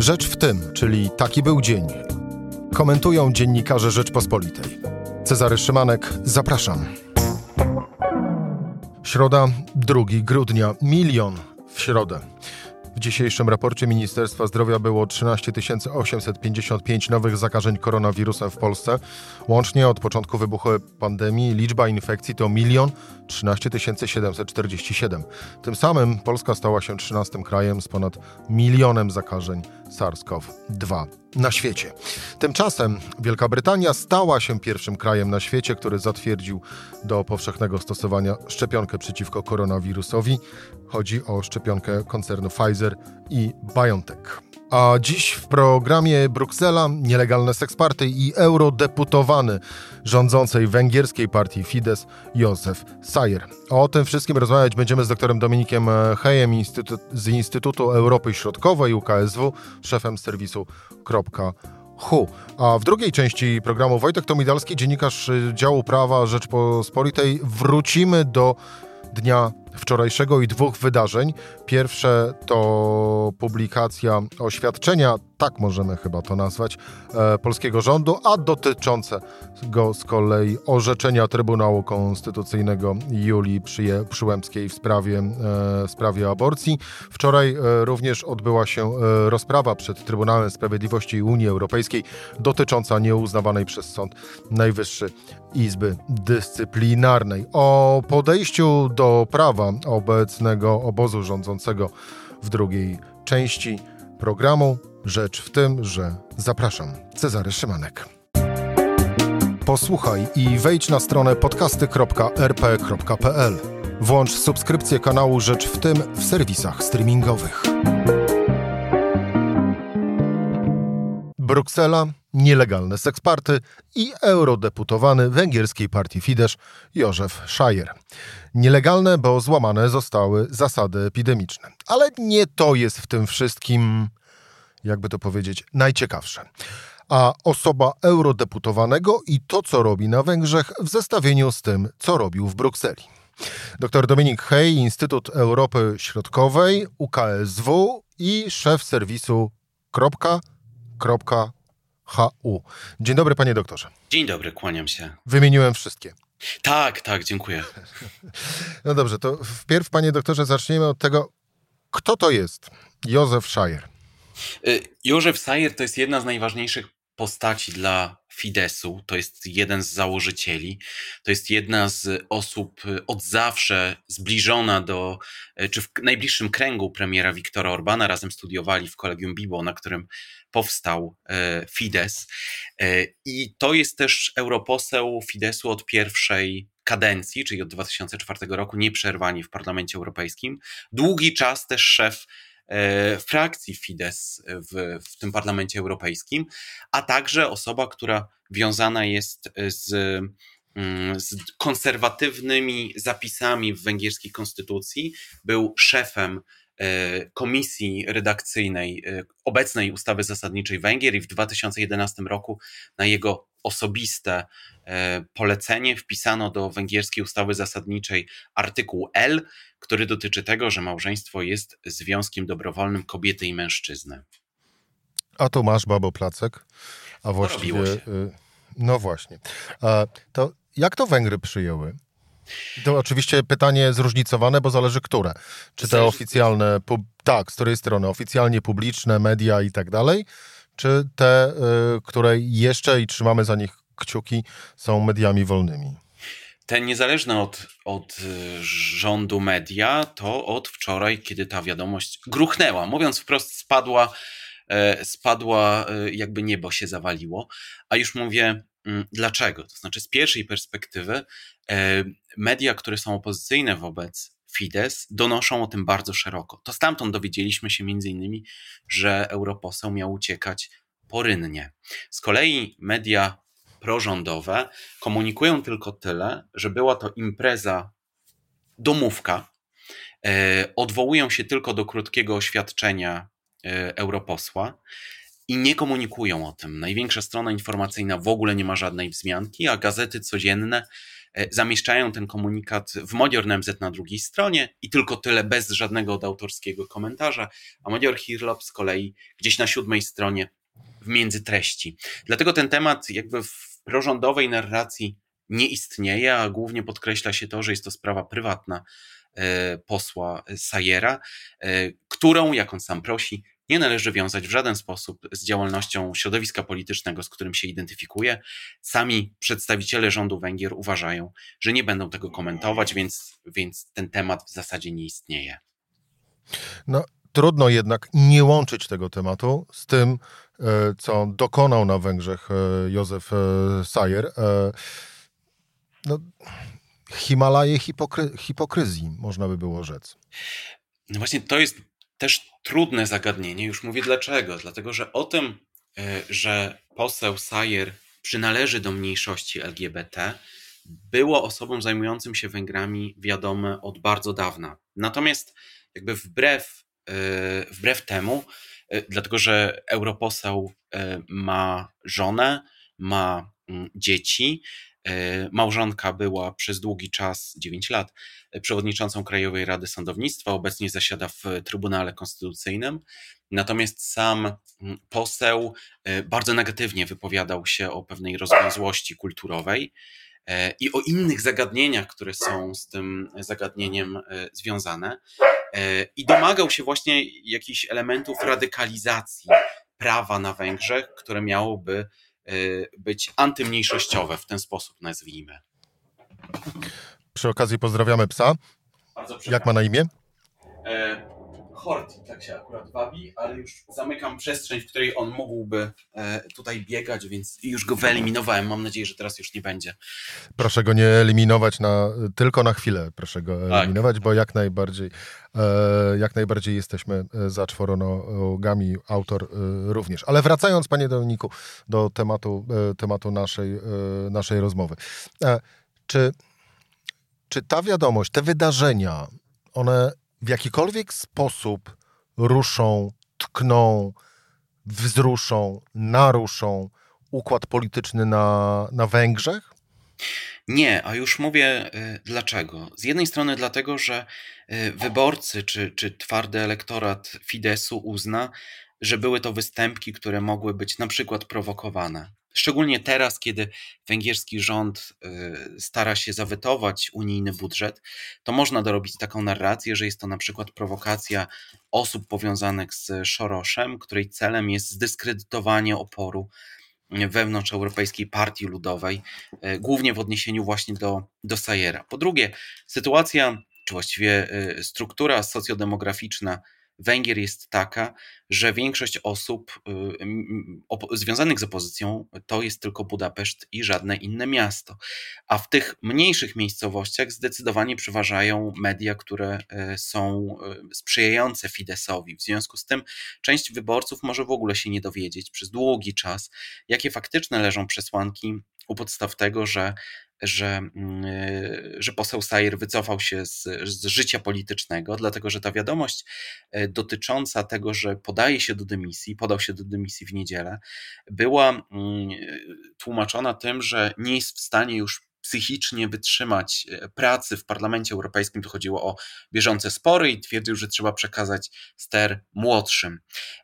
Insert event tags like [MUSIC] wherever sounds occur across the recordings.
Rzecz w tym, czyli taki był dzień. Komentują dziennikarze Rzeczpospolitej. Cezary Szymanek, zapraszam. Środa, 2 grudnia, milion w środę. W dzisiejszym raporcie Ministerstwa Zdrowia było 13 855 nowych zakażeń koronawirusem w Polsce. Łącznie od początku wybuchu pandemii liczba infekcji to 1 13 747. Tym samym Polska stała się 13 krajem z ponad milionem zakażeń SARS-CoV-2 na świecie. Tymczasem Wielka Brytania stała się pierwszym krajem na świecie, który zatwierdził do powszechnego stosowania szczepionkę przeciwko koronawirusowi. Chodzi o szczepionkę koncernu Pfizer i BioNTech. A dziś w programie Bruksela, nielegalne seksparty i eurodeputowany rządzącej węgierskiej partii Fidesz Józef Sayer. O tym wszystkim rozmawiać będziemy z doktorem Dominikiem Hejem z Instytutu Europy Środkowej UKSW, szefem serwisu Hu. A w drugiej części programu Wojtek Tomidalski, dziennikarz działu prawa Rzeczpospolitej, wrócimy do dnia wczorajszego i dwóch wydarzeń. Pierwsze to publikacja oświadczenia, tak możemy chyba to nazwać, e, polskiego rządu, a dotyczące go z kolei orzeczenia Trybunału Konstytucyjnego Julii Przyje, Przyłębskiej w sprawie, e, w sprawie aborcji. Wczoraj e, również odbyła się e, rozprawa przed Trybunałem Sprawiedliwości Unii Europejskiej dotycząca nieuznawanej przez Sąd Najwyższy Izby Dyscyplinarnej. O podejściu do prawa obecnego obozu rządzącego w drugiej części programu. Rzecz w tym, że zapraszam Cezary Szymanek. Posłuchaj i wejdź na stronę podcasty.rp.pl. Włącz subskrypcję kanału Rzecz w tym w serwisach streamingowych. Bruksela, nielegalne seksparty i eurodeputowany węgierskiej partii Fidesz Józef Szajer. Nielegalne, bo złamane zostały zasady epidemiczne. Ale nie to jest w tym wszystkim, jakby to powiedzieć, najciekawsze. A osoba eurodeputowanego i to, co robi na Węgrzech w zestawieniu z tym, co robił w Brukseli. Dr Dominik Hej, Instytut Europy Środkowej, UKSW i szef serwisu kropka, kropka, HU. Dzień dobry, panie doktorze. Dzień dobry, kłaniam się. Wymieniłem wszystkie. Tak, tak, dziękuję. [LAUGHS] No dobrze, to wpierw, panie doktorze, zaczniemy od tego, kto to jest Józef Szajer. Y, Józef Sayer to jest jedna z najważniejszych postaci dla Fidesu, to jest jeden z założycieli, to jest jedna z osób y, od zawsze zbliżona do, y, czy w najbliższym kręgu premiera Viktora Orbana, razem studiowali w Kolegium Bibo, na którym powstał Fides. I to jest też europoseł Fidesu od pierwszej kadencji, czyli od 2004 roku, nieprzerwanie w Parlamencie Europejskim. Długi czas też szef E, frakcji Fidesz w, w tym parlamencie europejskim, a także osoba, która wiązana jest z mm, z konserwatywnymi zapisami w węgierskiej konstytucji, był szefem e, komisji redakcyjnej e, obecnej ustawy zasadniczej Węgier i w 2011 roku na jego osobiste e, polecenie wpisano do węgierskiej ustawy zasadniczej artykuł L, który dotyczy tego, że małżeństwo jest związkiem dobrowolnym kobiety i mężczyzny. A tu masz, babo Placek. A właściwie. Y, no właśnie. To jak to Węgry przyjęły? To oczywiście pytanie zróżnicowane, bo zależy które. Czy te oficjalne, tak, z której strony, oficjalnie publiczne, media i tak dalej, czy te, y, które jeszcze i trzymamy za nich kciuki, są mediami wolnymi? Te niezależne od, od y, rządu media, to od wczoraj, kiedy ta wiadomość gruchnęła, mówiąc wprost, spadła, e, spadła, e, jakby niebo się zawaliło. A już mówię, dlaczego? To znaczy, z pierwszej perspektywy, e, media, które są opozycyjne wobec Fidesz donoszą o tym bardzo szeroko. To stamtąd dowiedzieliśmy się między innymi, że europoseł miał uciekać porynnie. Z kolei media prorządowe komunikują tylko tyle, że była to impreza domówka. E, odwołują się tylko do krótkiego oświadczenia e, europosła i nie komunikują o tym. Największa strona informacyjna w ogóle nie ma żadnej wzmianki, a gazety codzienne zamieszczają ten komunikat w Modior NMZ na drugiej stronie i tylko tyle bez żadnego autorskiego komentarza, a Modior Hirlop z kolei gdzieś na siódmej stronie w międzytreści. Dlatego ten temat jakby w prorządowej narracji nie istnieje, a głównie podkreśla się to, że jest to sprawa prywatna e, posła Sajera, e, którą, jak on sam prosi, nie należy wiązać w żaden sposób z działalnością środowiska politycznego, z którym się identyfikuje. Sami przedstawiciele rządu Węgier uważają, że nie będą tego komentować, więc, więc ten temat w zasadzie nie istnieje. No, trudno jednak nie łączyć tego tematu z tym, e, co dokonał na Węgrzech Józef Sajer no, Himalaje hipokry hipokryzji, można by było rzec. No właśnie, to jest też trudne zagadnienie. Już mówię dlaczego. Dlatego, że o tym, e, że poseł Sayer przynależy do mniejszości LGBT, było osobom zajmującym się Węgrami wiadome od bardzo dawna. Natomiast jakby wbrew, e, wbrew temu, e, dlatego że europoseł ma żonę, ma mm, dzieci, małżonka była przez długi czas, 9 lat, e, przewodniczącą Krajowej Rady Sądownictwa, obecnie zasiada w Trybunale Konstytucyjnym. Natomiast sam mm, poseł e, bardzo negatywnie wypowiadał się o pewnej rozwiązłości kulturowej i o innych zagadnieniach, które są z tym zagadnieniem związane. I domagał się właśnie jakichś elementów radykalizacji prawa na Węgrzech, które miałoby być antymniejszościowe, w ten sposób nazwijmy. Przy okazji pozdrawiamy psa. Jak ma na imię? E, Horti, tak się akurat wabi, ale już zamykam przestrzeń, w której on mógłby e, tutaj biegać, więc już go wyeliminowałem. Mam nadzieję, że teraz już nie będzie. Proszę go nie eliminować na, tylko na chwilę, proszę go tak. eliminować, tak. bo jak najbardziej, e, jak najbardziej jesteśmy e, za czworonogami, autor również. Ale wracając, panie Dominiku, do tematu, tematu naszej, naszej rozmowy. Czy, czy ta wiadomość, te wydarzenia, one w jakikolwiek sposób ruszą, tkną, wzruszą, naruszą układ polityczny na, na Węgrzech? Nie, a już mówię y, dlaczego. Z jednej strony dlatego, że y, wyborcy czy, czy twardy elektorat Fidesu uzna, że były to występki, które mogły być na przykład prowokowane. Szczególnie teraz, kiedy węgierski rząd y, stara się zawetować unijny budżet, to można dorobić taką narrację, że jest to na przykład prowokacja osób powiązanych z Szoroszem, której celem jest zdyskredytowanie oporu wewnątrz Europejskiej Partii Ludowej, y, głównie w odniesieniu właśnie do, do Sajera. Po drugie, sytuacja, czy właściwie y, struktura socjodemograficzna Węgier jest taka, że większość osób y, związanych z opozycją to jest tylko Budapeszt i żadne inne miasto. A w tych mniejszych miejscowościach zdecydowanie przeważają media, które y, są y, sprzyjające Fidesowi. W związku z tym część wyborców może w ogóle się nie dowiedzieć przez długi czas, jakie faktyczne leżą przesłanki u podstaw tego, że że, mm, e, że poseł Sajer wycofał się z, z, życia politycznego, dlatego że ta wiadomość e, dotycząca tego, że podaje się do dymisji, podał się do dymisji w niedzielę, była mm, tłumaczona tym, że nie jest w stanie już psychicznie wytrzymać e, pracy w Parlamencie Europejskim. Tu chodziło o bieżące spory i twierdził, że trzeba przekazać ster młodszym.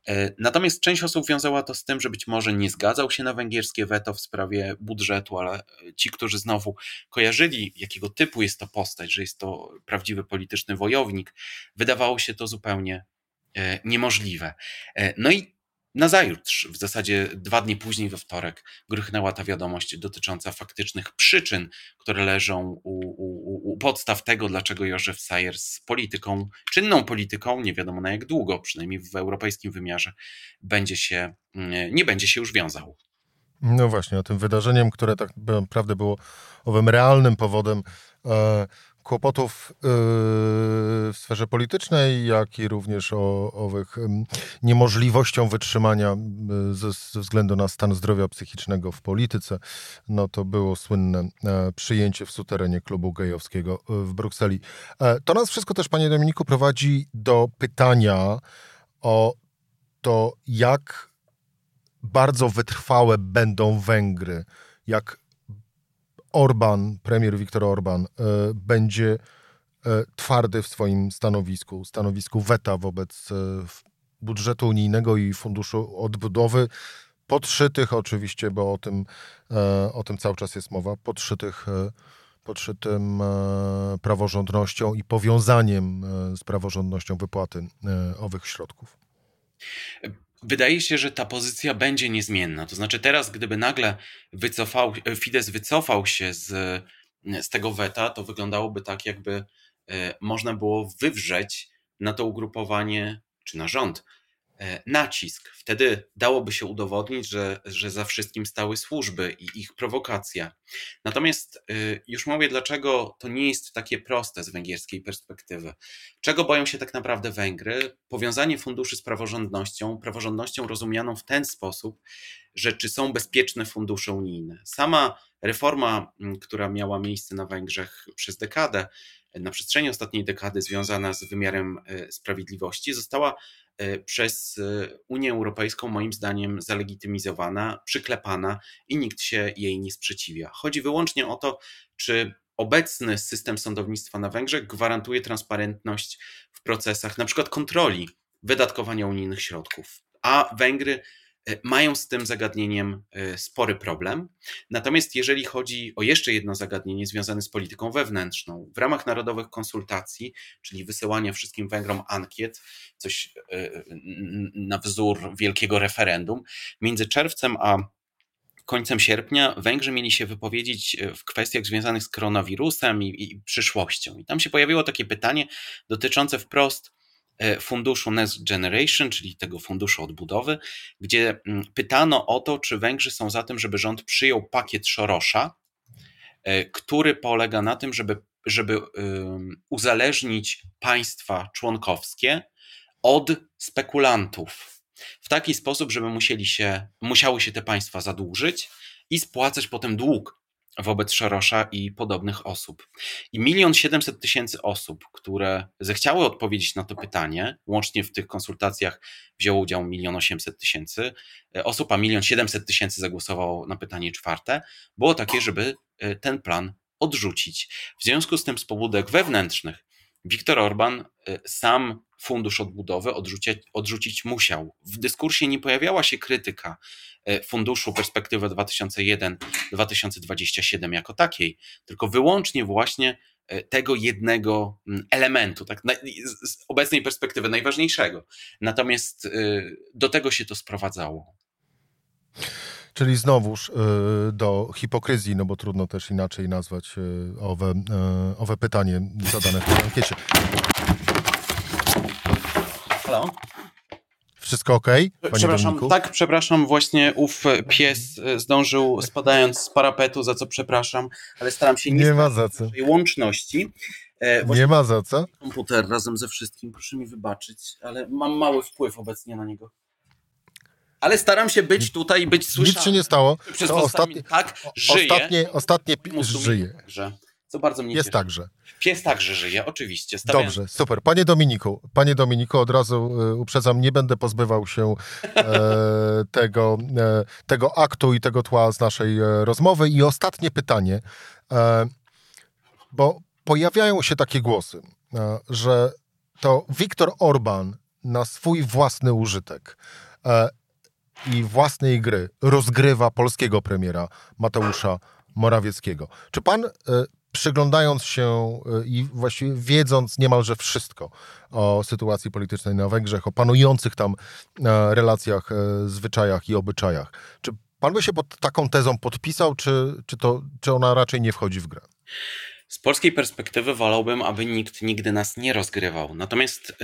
E, natomiast część osób wiązała to z tym, że być może nie zgadzał się na węgierskie weto w sprawie budżetu, ale ci, którzy znowu kojarzyli, jakiego typu jest to postać, że jest to prawdziwy polityczny wojownik, wydawało się to zupełnie e, niemożliwe. No i Nazajutrz, w zasadzie dwa dni później, we wtorek, gruchnęła ta wiadomość dotycząca faktycznych przyczyn, które leżą u, u, u podstaw tego, dlaczego Józef Sayer z polityką, czynną polityką, nie wiadomo na jak długo, przynajmniej w europejskim wymiarze, będzie się, mm, nie będzie się już wiązał. No właśnie, o tym wydarzeniem, które tak naprawdę było owym realnym powodem e, kłopotów yy, w sferze politycznej, jak i również o owych niemożliwością wytrzymania yy, ze, ze, względu na stan zdrowia psychicznego w polityce. No to było słynne e, przyjęcie w suterenie klubu gejowskiego e, w Brukseli. E, to nas wszystko też, panie Dominiku, prowadzi do pytania o to, jak bardzo wytrwałe będą Węgry, jak Orban, premier Viktor Orban, będzie twardy w swoim stanowisku, stanowisku weta wobec budżetu unijnego i funduszu odbudowy, podszytych oczywiście, bo o tym, o tym cały czas jest mowa, podszytych podszytym e, praworządnością i powiązaniem e, z praworządnością wypłaty e, owych środków. Wydaje się, że ta pozycja będzie niezmienna. To znaczy, teraz, gdyby nagle wycofał, Fidesz wycofał się z, z tego weta, to wyglądałoby tak, jakby można było wywrzeć na to ugrupowanie czy na rząd E, nacisk. Wtedy dałoby się udowodnić, że, że za wszystkim stały służby i ich prowokacja. Natomiast y, już mówię, dlaczego to nie jest takie proste z węgierskiej perspektywy. Czego boją się tak naprawdę Węgry? Powiązanie funduszy z praworządnością, praworządnością rozumianą w ten sposób, że czy są bezpieczne fundusze unijne. Sama reforma, która miała miejsce na Węgrzech przez dekadę, na przestrzeni ostatniej dekady związana z wymiarem e, sprawiedliwości, została E, przez e, Unię Europejską, moim zdaniem, zalegitymizowana, przyklepana i nikt się jej nie sprzeciwia. Chodzi wyłącznie o to, czy obecny system sądownictwa na Węgrzech gwarantuje transparentność w procesach, na przykład kontroli wydatkowania unijnych środków. A Węgry mają z tym zagadnieniem e, spory problem. Natomiast jeżeli chodzi o jeszcze jedno zagadnienie związane z polityką wewnętrzną, w ramach narodowych konsultacji, czyli wysyłania wszystkim Węgrom ankiet, coś e, na wzór wielkiego referendum, między czerwcem a końcem sierpnia Węgrzy mieli się wypowiedzieć w kwestiach związanych z koronawirusem i, i przyszłością. I tam się pojawiło takie pytanie dotyczące wprost funduszu Next Generation, czyli tego funduszu odbudowy, gdzie mm, pytano o to, czy Węgrzy są za tym, żeby rząd przyjął pakiet Szorosza, e, który polega na tym, żeby, żeby uzależnić państwa członkowskie od spekulantów. W taki sposób, żeby musieli się, musiały się te państwa zadłużyć i spłacać potem dług wobec Szorosza i podobnych osób. I milion siedemset tysięcy osób, które zechciały odpowiedzieć na to pytanie, łącznie w tych konsultacjach wzięło udział milion osiemset tysięcy e, osób, a milion siedemset tysięcy zagłosowało na pytanie czwarte, było takie, żeby e, ten plan odrzucić. W związku z tym z pobudek wewnętrznych Viktor Orban e, sam fundusz odbudowy odrzucić, odrzucić musiał. W dyskursie nie pojawiała się krytyka e, funduszu perspektywy 2001-2027 jako takiej, tylko wyłącznie właśnie e, tego jednego mm, elementu, tak, z obecnej perspektywy najważniejszego. Natomiast do tego się to sprowadzało. Czyli znowuż do hipokryzji, no bo trudno też inaczej nazwać owe, owe pytanie zadane w tej ankiecie. Halo? Wszystko ok? Przepraszam, Dominiku? tak, przepraszam, właśnie ów pies zdążył spadając z parapetu, za co przepraszam, ale staram się nie, nie ma za co. łączności. E, nie ma za co. Komputer razem ze wszystkim, proszę mi wybaczyć, ale mam mały wpływ obecnie na niego. Ale staram się być tutaj i być słyszany. Nic się nie stało. Przez to ostatnie, tak, żyje. Ostatnie, ostatnie żyje. Że co bardzo mnie Jest także. Pies także żyje, oczywiście. Stawiam... Dobrze, super. Panie Dominiku, panie Dominiku, od razu e, uprzedzam, nie będę pozbywał się e, [LAUGHS] tego, e, tego aktu i tego tła z naszej e, rozmowy. I ostatnie pytanie, e, bo pojawiają się takie głosy, e, że to Viktor Orban na swój własny użytek i własnej gry rozgrywa polskiego premiera Mateusza Morawieckiego. Czy pan przyglądając się y, i właściwie wiedząc niemalże wszystko o sytuacji politycznej na Węgrzech, o panujących tam e, relacjach, e, zwyczajach i obyczajach, czy pan by się pod taką tezą podpisał, czy, czy, to, czy ona raczej nie wchodzi w grę? Z polskiej perspektywy wolałbym, aby nikt nigdy nas nie rozgrywał. Natomiast y,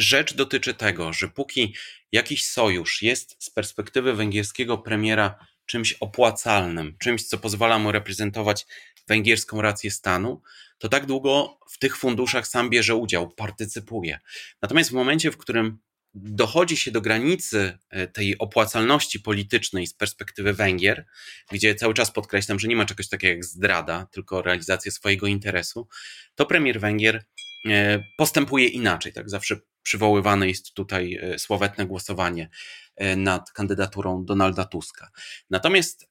rzecz dotyczy tego, że póki jakiś sojusz jest z perspektywy węgierskiego premiera czymś opłacalnym, czymś, co pozwala mu reprezentować węgierską rację stanu, to tak długo w tych funduszach sam bierze udział, partycypuje. Natomiast w momencie, w którym dochodzi się do granicy e, tej opłacalności politycznej z perspektywy Węgier, gdzie cały czas podkreślam, że nie ma czegoś takiego jak zdrada, tylko realizacja swojego interesu, to premier Węgier postępuje inaczej. Tak zawsze przywoływane jest tutaj e, sławetne głosowanie nad kandydaturą Donalda Tuska. Natomiast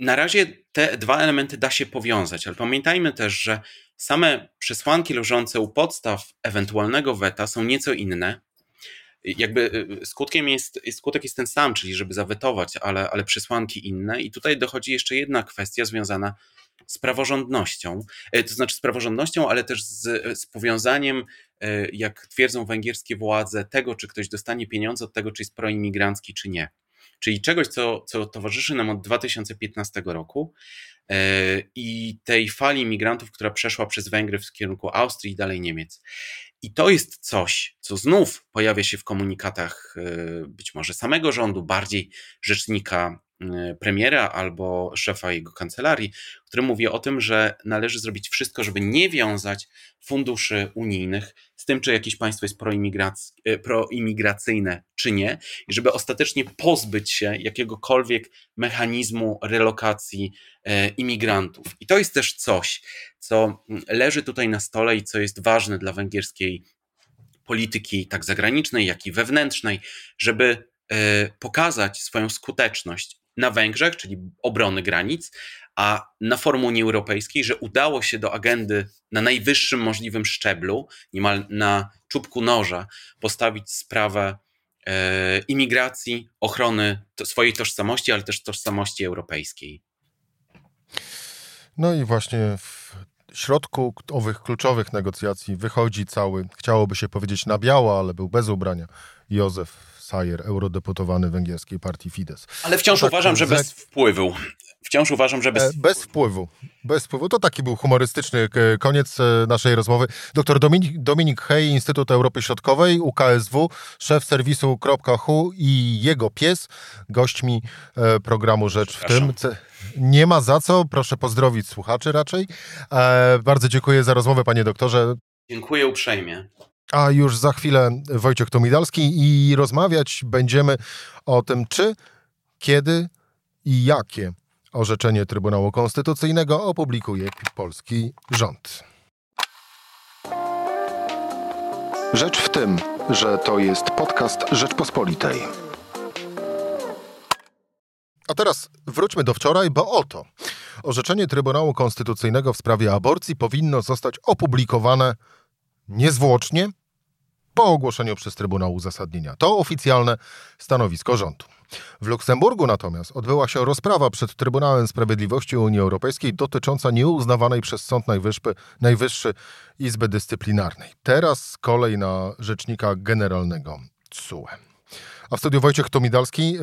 na razie te dwa elementy da się powiązać, ale pamiętajmy też, że same przesłanki leżące u podstaw ewentualnego weta są nieco inne. Jakby skutkiem jest, skutek jest ten sam, czyli żeby zawetować, ale, ale przesłanki inne. I tutaj dochodzi jeszcze jedna kwestia związana z praworządnością, e, to znaczy z praworządnością, ale też z, z powiązaniem, e, jak twierdzą węgierskie władze, tego, czy ktoś dostanie pieniądze od tego, czy jest proimigrancki, czy nie. Czyli czegoś, co, co towarzyszy nam od 2015 roku e, i tej fali imigrantów, która przeszła przez Węgry w kierunku Austrii i dalej Niemiec. I to jest coś, co znów pojawia się w komunikatach być może samego rządu, bardziej rzecznika premiera albo szefa jego kancelarii, który mówi o tym, że należy zrobić wszystko, żeby nie wiązać funduszy unijnych z tym, czy jakieś państwo jest y, proimigracyjne, czy nie, i żeby ostatecznie pozbyć się jakiegokolwiek mechanizmu relokacji y, imigrantów. I to jest też coś, co leży tutaj na stole i co jest ważne dla węgierskiej polityki, tak zagranicznej, jak i wewnętrznej, żeby pokazać swoją skuteczność na Węgrzech, czyli obrony granic, a na forum Unii Europejskiej, że udało się do agendy na najwyższym możliwym szczeblu, niemal na czubku noża, postawić sprawę e, imigracji, ochrony to, swojej tożsamości, ale też tożsamości europejskiej. No i właśnie w środku owych kluczowych negocjacji wychodzi cały, chciałoby się powiedzieć na biało, ale był bez ubrania, Józef Sayer, eurodeputowany węgierskiej partii Fidesz. Ale wciąż tak, uważam, że bez wpływu. Wciąż uważam, że bez, e, bez wpływu. Bez wpływu. To taki był humorystyczny koniec e, naszej rozmowy. Dr Dominik, Dominik Hej, Instytut Europy Środkowej, UKSW, szef serwisu .hu i jego pies, gośćmi e, programu Rzecz w tym. Nie ma za co, proszę pozdrowić słuchaczy raczej. Bardzo dziękuję za rozmowę, panie doktorze. Dziękuję uprzejmie. A już za chwilę Wojciech Tomidalski i rozmawiać będziemy o tym, czy, kiedy i jakie orzeczenie Trybunału Konstytucyjnego opublikuje polski rząd. Rzecz w tym, że to jest podcast Rzeczpospolitej. A teraz wróćmy do wczoraj, bo oto orzeczenie Trybunału Konstytucyjnego w sprawie aborcji powinno zostać opublikowane niezwłocznie po ogłoszeniu przez Trybunał uzasadnienia. To oficjalne stanowisko rządu. W Luksemburgu natomiast odbyła się rozprawa przed Trybunałem Sprawiedliwości Unii Europejskiej dotycząca nieuznawanej przez Sąd Najwyższy, Najwyższy Izby Dyscyplinarnej. Teraz kolej na rzecznika generalnego CUE. A w studiu Wojciech Tomidalski, yy,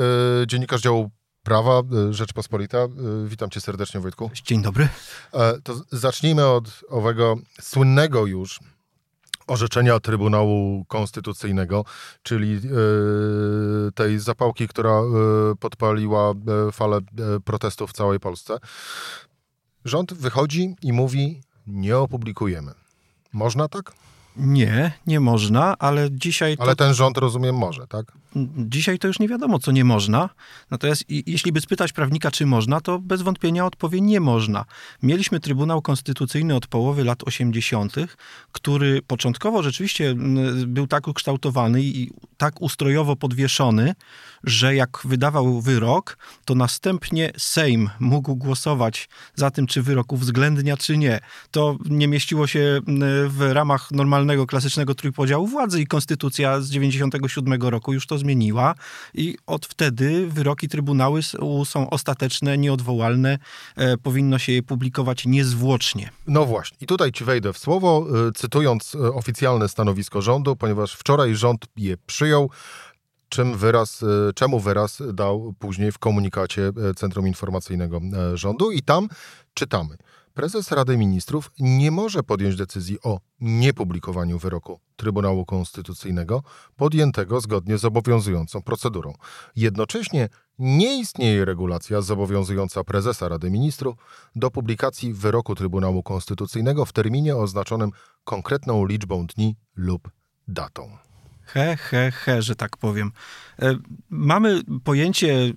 dziennikarz działu Prawa y, Rzeczpospolita. Yy, witam cię serdecznie, Wojtku. Dzień dobry. E, to zacznijmy od owego słynnego już orzeczenia Trybunału Konstytucyjnego, czyli e, tej zapałki, która e, podpaliła e, falę protestów w całej Polsce. Rząd wychodzi i mówi: Nie opublikujemy. Można tak? Nie, nie można, ale dzisiaj. To... Ale ten rząd, rozumiem, może, tak? Dzisiaj to już nie wiadomo, co nie można. Natomiast jeśli by spytać prawnika, czy można, to bez wątpienia odpowie nie można. Mieliśmy Trybunał Konstytucyjny od połowy lat 80., który początkowo rzeczywiście był tak ukształtowany i tak ustrojowo podwieszony, że jak wydawał wyrok, to następnie Sejm mógł głosować za tym, czy wyrok uwzględnia, czy nie. To nie mieściło się w ramach normalnego, klasycznego trójpodziału władzy i konstytucja z 97 roku już to zmieniła i od wtedy wyroki Trybunały są ostateczne, nieodwołalne, e, powinno się je publikować niezwłocznie. No właśnie, i tutaj ci wejdę w słowo, e, cytując e, oficjalne stanowisko rządu, ponieważ wczoraj rząd je przyjął czym wyraz, czemu wyraz dał później w komunikacie Centrum Informacyjnego Rządu i tam czytamy. Prezes Rady Ministrów nie może podjąć decyzji o niepublikowaniu wyroku Trybunału Konstytucyjnego podjętego zgodnie z obowiązującą procedurą. Jednocześnie nie istnieje regulacja zobowiązująca prezesa Rady Ministrów do publikacji wyroku Trybunału Konstytucyjnego w terminie oznaczonym konkretną liczbą dni lub datą. He, he, he, że tak powiem. E, mamy pojęcie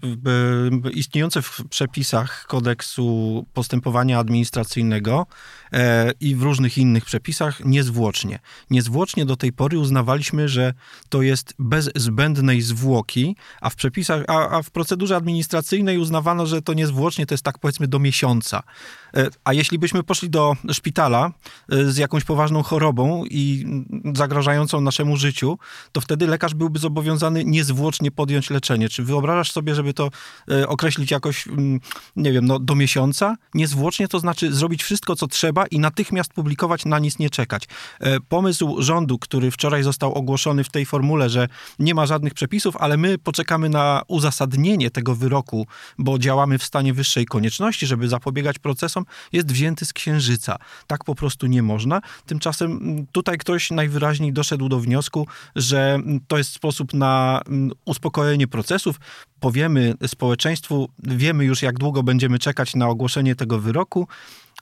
istniejące w przepisach kodeksu postępowania administracyjnego e, i w różnych innych przepisach niezwłocznie. Niezwłocznie do tej pory uznawaliśmy, że to jest bez zbędnej zwłoki, a w przepisach, a, a w procedurze administracyjnej uznawano, że to niezwłocznie to jest tak powiedzmy do miesiąca. E, a jeśli byśmy poszli do szpitala z jakąś poważną chorobą i zagrażającą naszemu życiu, to wtedy lekarz byłby zobowiązany niezwłocznie podjąć leczenie. Czy wyobrażasz sobie, żeby to e, określić jakoś, mm, nie wiem, no, do miesiąca? Niezwłocznie to znaczy zrobić wszystko, co trzeba i natychmiast publikować, na nic nie czekać. E, pomysł rządu, który wczoraj został ogłoszony w tej formule, że nie ma żadnych przepisów, ale my poczekamy na uzasadnienie tego wyroku, bo działamy w stanie wyższej konieczności, żeby zapobiegać procesom, jest wzięty z księżyca. Tak po prostu nie można. Tymczasem mm, tutaj ktoś najwyraźniej doszedł do wniosku, że mm, to jest sposób na uspokojenie procesów. Powiemy społeczeństwu, wiemy już, jak długo będziemy czekać na ogłoszenie tego wyroku.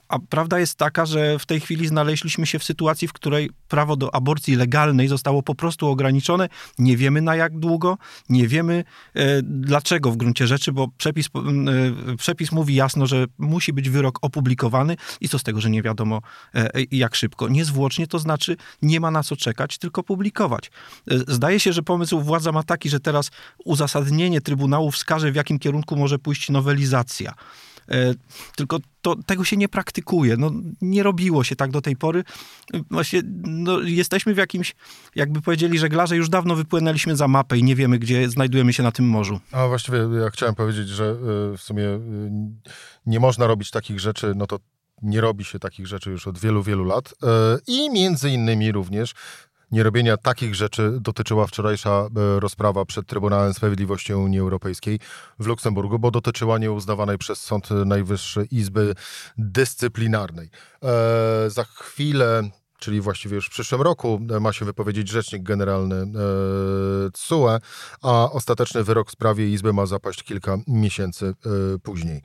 A prawda jest taka, że w tej chwili znaleźliśmy się w sytuacji, w której prawo do aborcji legalnej zostało po prostu ograniczone. Nie wiemy na jak długo, nie wiemy e, dlaczego w gruncie rzeczy, bo przepis, e, przepis mówi jasno, że musi być wyrok opublikowany i co z tego, że nie wiadomo e, jak szybko. Niezwłocznie to znaczy nie ma na co czekać, tylko publikować. E, zdaje się, że pomysł władza ma taki, że teraz uzasadnienie Trybunału wskaże, w jakim kierunku może pójść nowelizacja. E, tylko to, tego się nie praktykuje. No, nie robiło się tak do tej pory. Właśnie no, jesteśmy w jakimś, jakby powiedzieli żeglarze, już dawno wypłynęliśmy za mapę i nie wiemy, gdzie znajdujemy się na tym morzu. A właściwie ja chciałem powiedzieć, że e, w sumie e, nie można robić takich rzeczy, no to nie robi się takich rzeczy już od wielu, wielu lat. I między innymi również nierobienia takich rzeczy dotyczyła wczorajsza e, rozprawa przed Trybunałem Sprawiedliwości Unii Europejskiej w Luksemburgu, bo dotyczyła nieuznawanej przez Sąd Najwyższy Izby Dyscyplinarnej. E, za chwilę czyli właściwie już w przyszłym roku, e, ma się wypowiedzieć rzecznik generalny e, TSUE, a ostateczny wyrok w sprawie Izby ma zapaść kilka miesięcy później.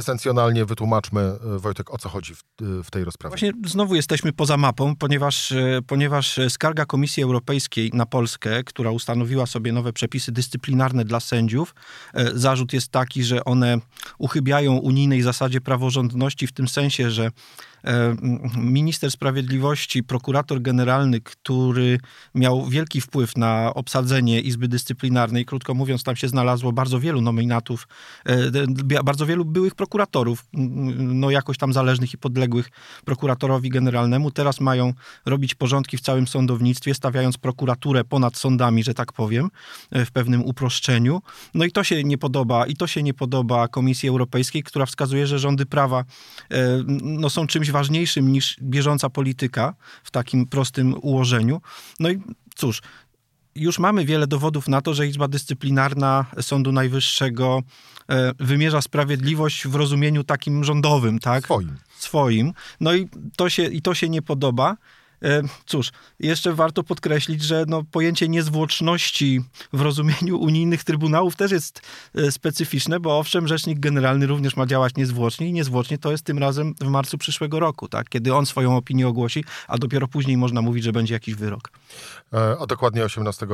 Esencjonalnie wytłumaczmy, e, Wojtek, o co chodzi w, e, w, tej rozprawie. Właśnie znowu jesteśmy poza mapą, ponieważ, e, ponieważ skarga Komisji Europejskiej na Polskę, która ustanowiła sobie nowe przepisy dyscyplinarne dla sędziów, zarzut jest taki, że one uchybiają unijnej zasadzie praworządności w tym sensie, że minister sprawiedliwości, prokurator generalny, który miał wielki wpływ na obsadzenie Izby Dyscyplinarnej, krótko mówiąc, tam się znalazło bardzo wielu nominatów, e, bardzo wielu byłych prokuratorów, no jakoś tam zależnych i podległych prokuratorowi generalnemu. Teraz mają robić porządki w całym sądownictwie, stawiając prokuraturę ponad sądami, że tak powiem, e, w pewnym uproszczeniu. No i to się nie podoba, i to się nie podoba Komisji Europejskiej, która wskazuje, że rządy prawa no, są czymś ważniejszym niż bieżąca polityka w takim prostym ułożeniu. No i cóż, już mamy wiele dowodów na to, że Izba Dyscyplinarna Sądu Najwyższego e, wymierza sprawiedliwość w rozumieniu takim rządowym, tak? Swoim. Swoim. No i to się, i to się nie podoba. E, cóż, jeszcze warto podkreślić, że no, pojęcie niezwłoczności w rozumieniu unijnych trybunałów też jest e, specyficzne, bo owszem, rzecznik generalny również ma działać niezwłocznie i niezwłocznie to jest tym razem w marcu przyszłego roku, tak? kiedy on swoją opinię ogłosi, a dopiero później można mówić, że będzie jakiś wyrok. E, a dokładnie 18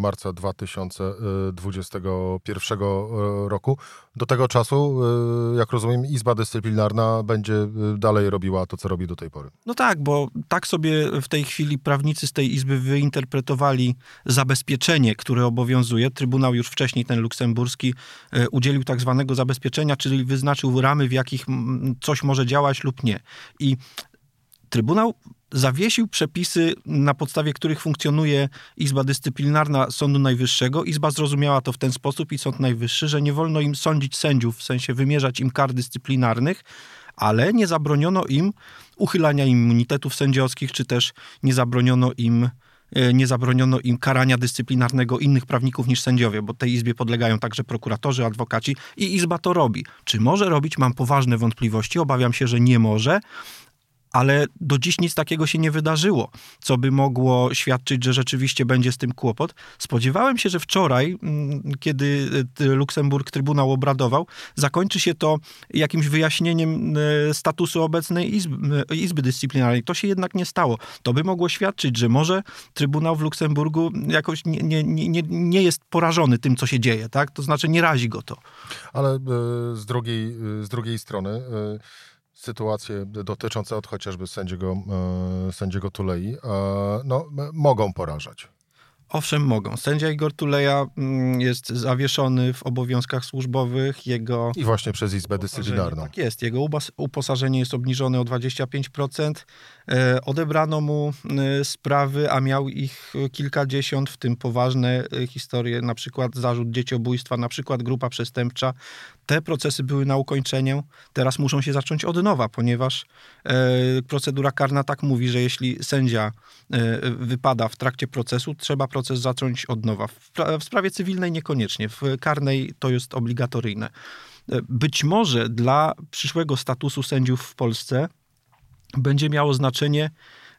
marca 2021 roku. Do tego czasu, jak rozumiem, Izba Dyscyplinarna będzie dalej robiła to, co robi do tej pory. No tak, bo tak sobie w tej chwili prawnicy z tej izby wyinterpretowali zabezpieczenie, które obowiązuje. Trybunał już wcześniej, ten luksemburski, e, udzielił tak zwanego zabezpieczenia, czyli wyznaczył ramy, w jakich coś może działać lub nie. I Trybunał zawiesił przepisy, na podstawie których funkcjonuje Izba Dyscyplinarna Sądu Najwyższego. Izba zrozumiała to w ten sposób i Sąd Najwyższy, że nie wolno im sądzić sędziów, w sensie wymierzać im kar dyscyplinarnych, ale nie zabroniono im uchylania immunitetów sędziowskich, czy też nie zabroniono im e, nie zabroniono im karania dyscyplinarnego innych prawników niż sędziowie, bo tej izbie podlegają także prokuratorzy, adwokaci i izba to robi. Czy może robić? Mam poważne wątpliwości, obawiam się, że nie może. Ale do dziś nic takiego się nie wydarzyło, co by mogło świadczyć, że rzeczywiście będzie z tym kłopot. Spodziewałem się, że wczoraj, mm, kiedy e, Luksemburg Trybunał obradował, zakończy się to jakimś wyjaśnieniem e, statusu obecnej Izby, e, Izby Dyscyplinarnej. To się jednak nie stało. To by mogło świadczyć, że może Trybunał w Luksemburgu jakoś nie, nie, nie, nie jest porażony tym, co się dzieje, tak? To znaczy nie razi go to. Ale z drugiej, z drugiej strony sytuacje dotyczące od chociażby sędziego, e, sędziego Tulei e, no, mogą porażać. Owszem, mogą. Sędzia Igor Tuleja mm, jest zawieszony w obowiązkach służbowych. Jego I właśnie przez Izbę Dyscyplinarną. Tak jest. Jego uposażenie jest obniżone o 25%. E, odebrano mu sprawy, a miał ich kilkadziesiąt, w tym poważne historie, na przykład zarzut dzieciobójstwa, na przykład grupa przestępcza. Te procesy były na ukończeniu, teraz muszą się zacząć od nowa, ponieważ procedura karna tak mówi, że jeśli sędzia wypada w trakcie procesu, trzeba proces zacząć od nowa. W sprawie cywilnej niekoniecznie, w karnej to jest obligatoryjne. Być może dla przyszłego statusu sędziów w Polsce będzie miało znaczenie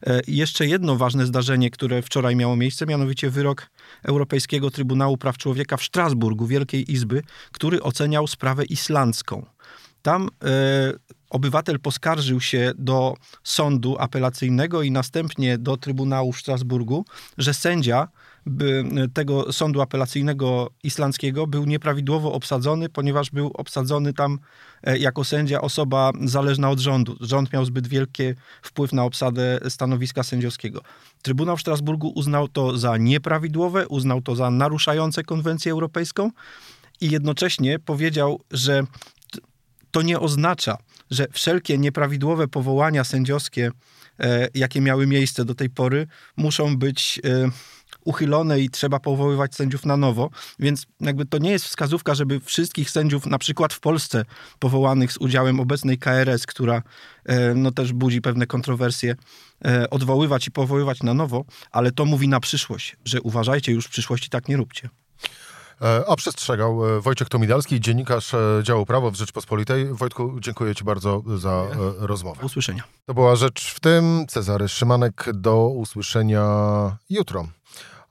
e, jeszcze jedno ważne zdarzenie, które wczoraj miało miejsce, mianowicie wyrok Europejskiego Trybunału Praw Człowieka w Strasburgu, Wielkiej Izby, który oceniał sprawę islandzką. Tam e, obywatel poskarżył się do sądu apelacyjnego i następnie do Trybunału w Strasburgu, że sędzia tego sądu apelacyjnego islandzkiego był nieprawidłowo obsadzony, ponieważ był obsadzony tam e, jako sędzia osoba zależna od rządu. Rząd miał zbyt wielki wpływ na obsadę stanowiska sędziowskiego. Trybunał w Strasburgu uznał to za nieprawidłowe, uznał to za naruszające konwencję europejską i jednocześnie powiedział, że to nie oznacza, że wszelkie nieprawidłowe powołania sędziowskie, e, jakie miały miejsce do tej pory, muszą być e, uchylone i trzeba powoływać sędziów na nowo, więc jakby to nie jest wskazówka, żeby wszystkich sędziów, na przykład w Polsce, powołanych z udziałem obecnej KRS, która e, no też budzi pewne kontrowersje, e, odwoływać i powoływać na nowo, ale to mówi na przyszłość, że uważajcie, już w przyszłości tak nie róbcie. E, a przestrzegał Wojciech Tomidalski, dziennikarz działu prawo w Rzeczpospolitej. Wojtku, dziękuję Ci bardzo za rozmowę. Do usłyszenia. To była rzecz w tym. Cezary Szymanek, do usłyszenia jutro